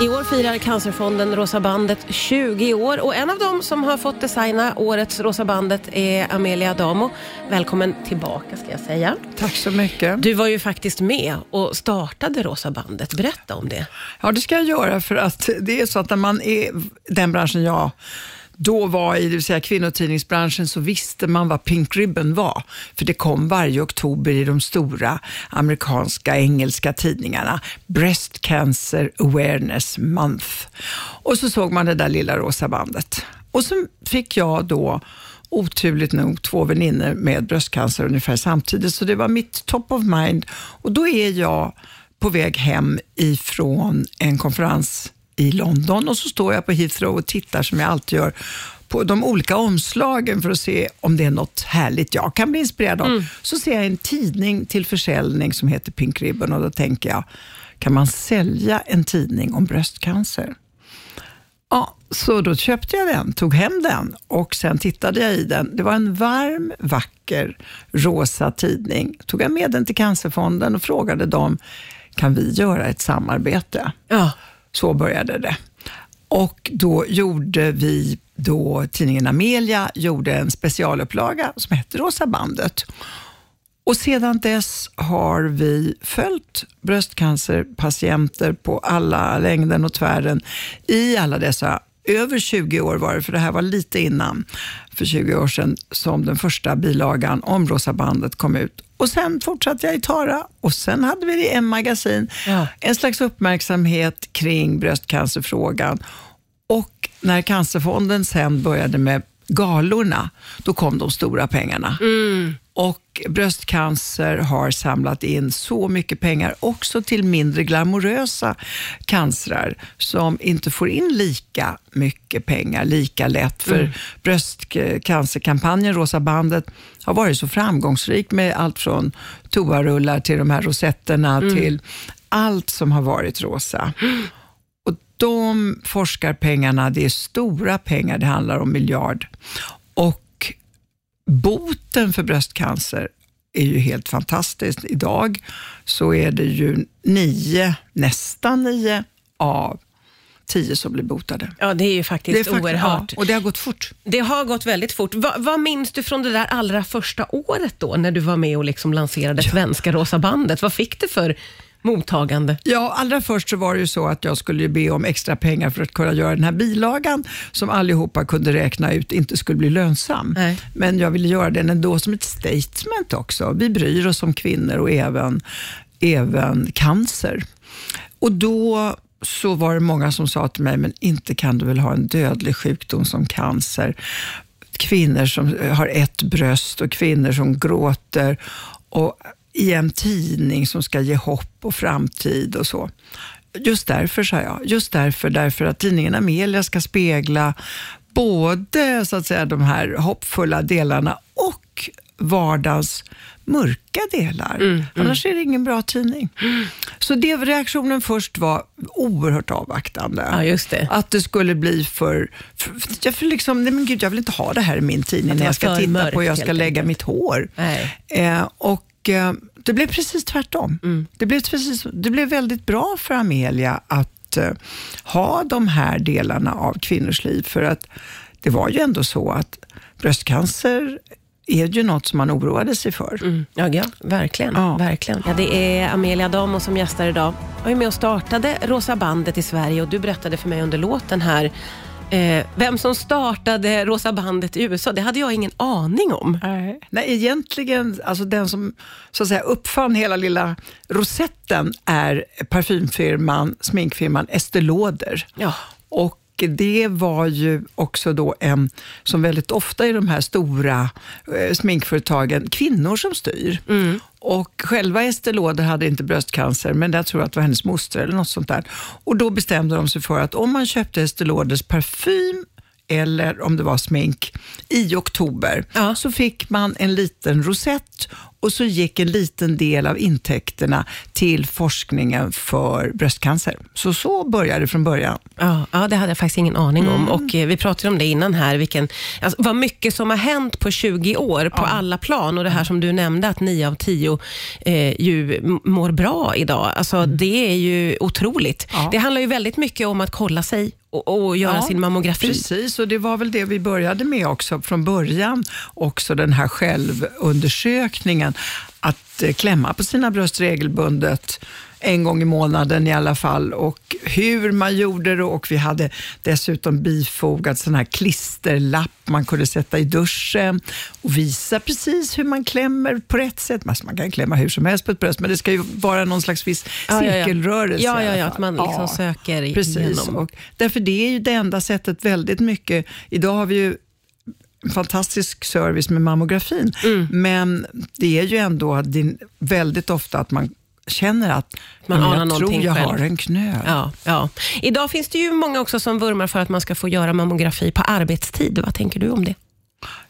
I år firar Cancerfonden Rosa bandet 20 år och en av dem som har fått designa årets Rosa bandet är Amelia Adamo. Välkommen tillbaka ska jag säga. Tack så mycket. Du var ju faktiskt med och startade Rosa bandet. Berätta om det. Ja, det ska jag göra för att det är så att när man är den branschen jag då var i, det vill säga kvinnotidningsbranschen, så visste man vad Pink Ribbon var. För det kom varje oktober i de stora amerikanska, engelska tidningarna. Breast Cancer Awareness Month. Och så såg man det där lilla rosa bandet. Och så fick jag då oturligt nog två väninnor med bröstcancer ungefär samtidigt, så det var mitt top of mind. Och då är jag på väg hem ifrån en konferens i London och så står jag på Heathrow och tittar som jag alltid gör på de olika omslagen för att se om det är något härligt jag kan bli inspirerad av. Mm. Så ser jag en tidning till försäljning som heter Pink Ribbon och då tänker jag, kan man sälja en tidning om bröstcancer? Ja, så då köpte jag den, tog hem den och sen tittade jag i den. Det var en varm, vacker, rosa tidning. Tog jag med den till Cancerfonden och frågade dem, kan vi göra ett samarbete? Ja. Så började det. Och då gjorde vi, då tidningen Amelia gjorde en specialupplaga som hette Rosa bandet. Och sedan dess har vi följt bröstcancerpatienter på alla längden och tvären i alla dessa över 20 år var det, för det här var lite innan, för 20 år sedan, som den första bilagan om Rosa bandet kom ut. Och Sen fortsatte jag i Tara och sen hade vi det i M-magasin. Ja. En slags uppmärksamhet kring bröstcancerfrågan. Och när Cancerfonden sen började med galorna, då kom de stora pengarna. Mm. Och bröstcancer har samlat in så mycket pengar också till mindre glamorösa cancrar som inte får in lika mycket pengar lika lätt. För mm. bröstcancerkampanjen Rosa bandet har varit så framgångsrik med allt från toarullar till de här rosetterna mm. till allt som har varit rosa. Och De forskarpengarna, det är stora pengar, det handlar om miljard. Och boten för bröstcancer är ju helt fantastiskt. Idag så är det ju nio, nästan nio av tio som blir botade. Ja, det är ju faktiskt, det är faktiskt oerhört. Ja, och det har gått fort. Det har gått väldigt fort. Va, vad minns du från det där allra första året då, när du var med och liksom lanserade ja. Svenska Rosa bandet? Vad fick det för mottagande? Ja, allra först så var det ju så att jag skulle be om extra pengar för att kunna göra den här bilagan som allihopa kunde räkna ut inte skulle bli lönsam. Nej. Men jag ville göra den ändå som ett statement också. Vi bryr oss om kvinnor och även, även cancer. Och då så var det många som sa till mig, men inte kan du väl ha en dödlig sjukdom som cancer? Kvinnor som har ett bröst och kvinnor som gråter. Och i en tidning som ska ge hopp och framtid och så. Just därför, sa jag. Just därför, därför att tidningen Amelia ska spegla både så att säga, de här hoppfulla delarna och vardagens mörka delar. Mm, mm. Annars är det ingen bra tidning. Mm. Så det, reaktionen först var oerhört avvaktande. Ja, just det. Att det skulle bli för... för, jag, för liksom, nej men gud, jag vill inte ha det här i min tidning när jag ska titta mörk, på hur jag ska lägga mitt hår. Eh, och Eh, det blev precis tvärtom. Mm. Det, blev precis, det blev väldigt bra för Amelia att uh, ha de här delarna av kvinnors liv, för att det var ju ändå så att bröstcancer är ju något som man oroade sig för. Mm. Ja, ja, verkligen. Ja. verkligen. Ja, det är Amelia Damo som gästar idag. Jag är med och startade Rosa bandet i Sverige och du berättade för mig under låten här Eh, vem som startade Rosa bandet i USA, det hade jag ingen aning om. Nej, Nej egentligen, alltså den som så att säga, uppfann hela lilla rosetten är parfymfirman, sminkfirman Estée Lauder. Ja. Och det var ju också då en, som väldigt ofta i de här stora eh, sminkföretagen, kvinnor som styr. Mm. Och själva Estée Lauder hade inte bröstcancer, men jag tror att det var hennes moster eller något sånt där. Och då bestämde de sig för att om man köpte Estée Lauders parfym eller om det var smink i oktober, ja. så fick man en liten rosett och så gick en liten del av intäkterna till forskningen för bröstcancer. Så så började det från början. Ja, ja det hade jag faktiskt ingen aning om. Mm. Och eh, Vi pratade om det innan här, vilken, alltså, vad mycket som har hänt på 20 år på ja. alla plan. Och det här som du nämnde, att 9 av 10 eh, ju mår bra idag. Alltså, mm. Det är ju otroligt. Ja. Det handlar ju väldigt mycket om att kolla sig och, och göra ja, sin mammografi. Precis, och det var väl det vi började med också från början. Också den här självundersökningen. Att eh, klämma på sina bröst regelbundet en gång i månaden i alla fall och hur man gjorde det och vi hade dessutom bifogat sån här klisterlapp man kunde sätta i duschen och visa precis hur man klämmer på rätt sätt. Alltså man kan klämma hur som helst på ett bröst, men det ska ju vara någon slags viss cirkelrörelse. Ja, ja, ja, att man liksom ja, söker precis. igenom. Och därför det är ju det enda sättet väldigt mycket. Idag har vi ju fantastisk service med mammografin, mm. men det är ju ändå väldigt ofta att man känner att man anar jag tror jag själv. har en knöl. Ja, ja. Idag finns det ju många också som vurmar för att man ska få göra mammografi på arbetstid. Vad tänker du om det?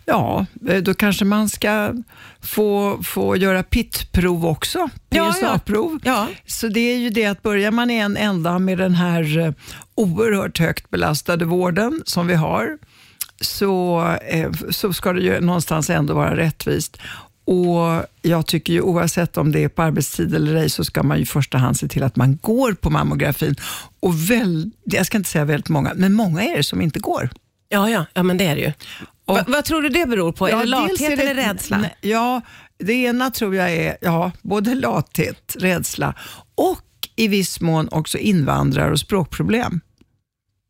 Ja, eh, då kanske man ska få, få göra PIT-prov också, PSA-prov. Ja, ja. Så det är ju det att börjar man i en ända med den här eh, oerhört högt belastade vården som vi har, så, eh, så ska det ju någonstans ändå vara rättvist. Och Jag tycker ju oavsett om det är på arbetstid eller ej, så ska man i första hand se till att man går på mammografin. Och väl, jag ska inte säga väldigt många, men många är det som inte går. Ja, ja, ja men det är det ju. Och, Va, vad tror du det beror på? Ja, är det lathet är det, eller rädsla? Ja, det ena tror jag är ja, både lathet, rädsla och i viss mån också invandrar och språkproblem.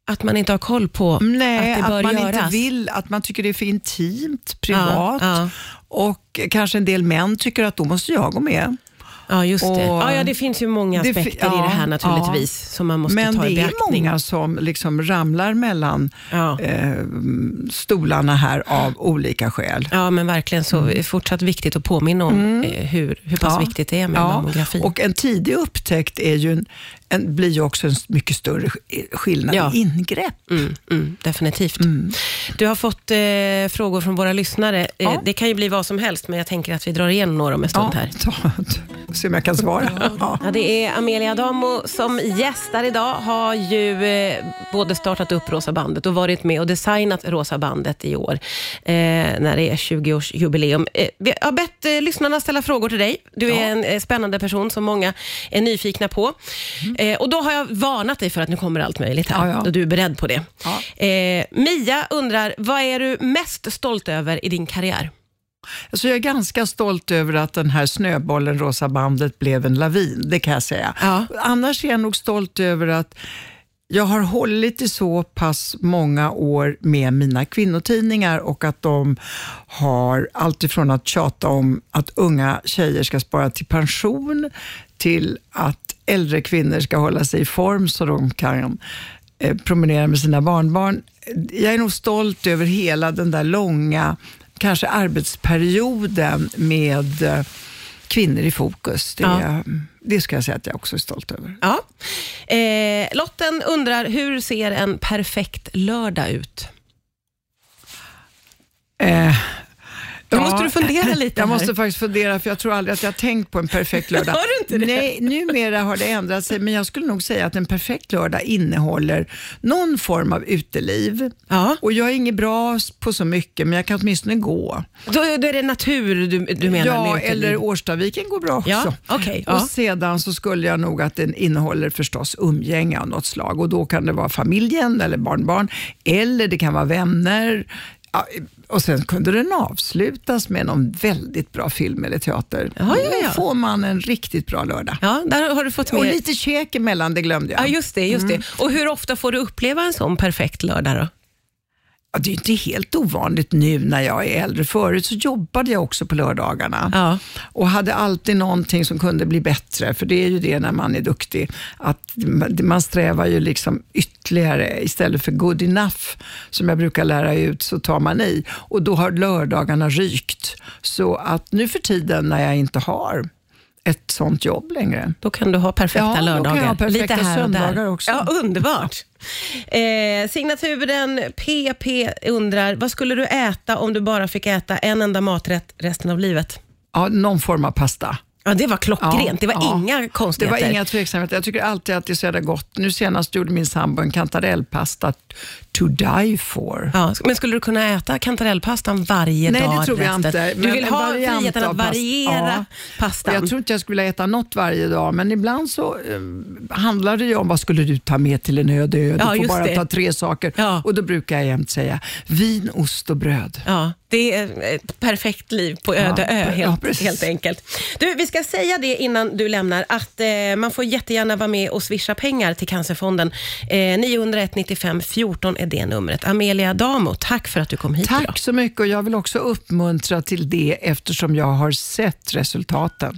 Att man inte har koll på Nej, att det bör att man göras? inte vill, att man tycker det är för intimt, privat. Ja, ja. Och kanske en del män tycker att då måste jag gå med. Ja, just det. Ja, ja, det finns ju många aspekter ja, i det här naturligtvis ja. som man måste Men ta i beaktning. Men det är många som liksom ramlar mellan ja. eh, stolarna här av olika skäl. Ja, men verkligen så. Mm. fortsatt viktigt att påminna om mm. Eh, hur, hur pass viktigt det är med mammografi. Och en tidig upptäckt är ju en, en, blir ju också en mycket större skillnad ja. i ingrepp. Mm, mm, definitivt. Mm. Du har fått eh, frågor från våra lyssnare. Eh, det kan ju bli vad som helst, men jag tänker att vi drar igenom några om en stund här. Ta, se om jag kan svara. Ja. ja. det är Amelia Adamo som gästar idag. Har ju eh, både startat upp Rosa bandet och varit med och designat Rosa bandet i år, eh, när det är 20-årsjubileum. Eh, vi har bett eh, lyssnarna ställa frågor till dig. Du är en eh, spännande person som många är nyfikna på. Mm. Och Då har jag varnat dig för att nu kommer allt möjligt här, ja, ja. och du är beredd på det. Mia undrar, vad är du mest stolt över i din karriär? Alltså jag är ganska stolt över att den här snöbollen, Rosa bandet, blev en lavin. Det kan jag säga. Ja. Annars är jag nog stolt över att jag har hållit i så pass många år med mina kvinnotidningar och att de har alltifrån att tjata om att unga tjejer ska spara till pension till att äldre kvinnor ska hålla sig i form så de kan eh, promenera med sina barnbarn. Jag är nog stolt över hela den där långa kanske arbetsperioden med eh, kvinnor i fokus. Det, ja. det ska jag säga att jag också är stolt över. Ja. Eh, Lotten undrar, hur ser en perfekt lördag ut? Eh, då måste du fundera lite Jag här. måste faktiskt fundera, för jag tror aldrig att jag har tänkt på en perfekt lördag. har du inte det? Nej, numera har det ändrat sig, men jag skulle nog säga att en perfekt lördag innehåller någon form av uteliv. Ja. Och jag är inget bra på så mycket, men jag kan åtminstone gå. Då, då är det natur du, du menar? Ja, eller Årstaviken går bra också. Ja, okay, och ja. Sedan så skulle jag nog att den innehåller förstås umgänge av något slag och då kan det vara familjen eller barnbarn, eller det kan vara vänner, och sen kunde den avslutas med någon väldigt bra film eller teater. Ja, ja, ja. Då får man en riktigt bra lördag. Ja, där har du fått med. Och lite käk emellan, det glömde jag. Ja, just det. Just mm. det. Och hur ofta får du uppleva en sån perfekt lördag då? Ja, det är inte helt ovanligt nu när jag är äldre. Förut så jobbade jag också på lördagarna ja. och hade alltid någonting som kunde bli bättre, för det är ju det när man är duktig, att man strävar ju liksom ytterligare. Istället för good enough, som jag brukar lära ut, så tar man i och då har lördagarna rykt. Så att nu för tiden när jag inte har ett sånt jobb längre. Då kan du ha perfekta ja, lördagar. Då kan jag ha perfekta Lite här söndagar också. Ja, underbart. Eh, signaturen PP undrar, vad skulle du äta om du bara fick äta en enda maträtt resten av livet? Ja, någon form av pasta. Ja, det var klockrent. Ja, det var ja. inga konstigheter. Det var inga tveksamheter. Jag tycker alltid att det är så jävla gott. Nu senast gjorde min sambo en kantarellpasta to die for. Ja, men skulle du kunna äta kantarellpastan varje Nej, dag? det tror jag resten? inte. Du vill ha friheten att variera Ja. pastan. Jag tror inte jag skulle vilja äta något varje dag, men ibland så eh, handlar det ju om vad skulle du ta med till en öde ö. Du får bara det. ta tre saker. Och Då brukar jag jämt säga vin, ost och bröd. Ja, det är ett perfekt liv på öde Ja, ö ja, helt, precis. helt enkelt. Du, vi ska säga det innan du lämnar att eh, man får jättegärna vara med och swisha pengar till Cancerfonden. Eh, 901 95 14 är det numret. Amelia Damo, tack för att du kom hit idag. Tack så mycket och jag vill också uppmuntra till det eftersom jag har sett resultaten.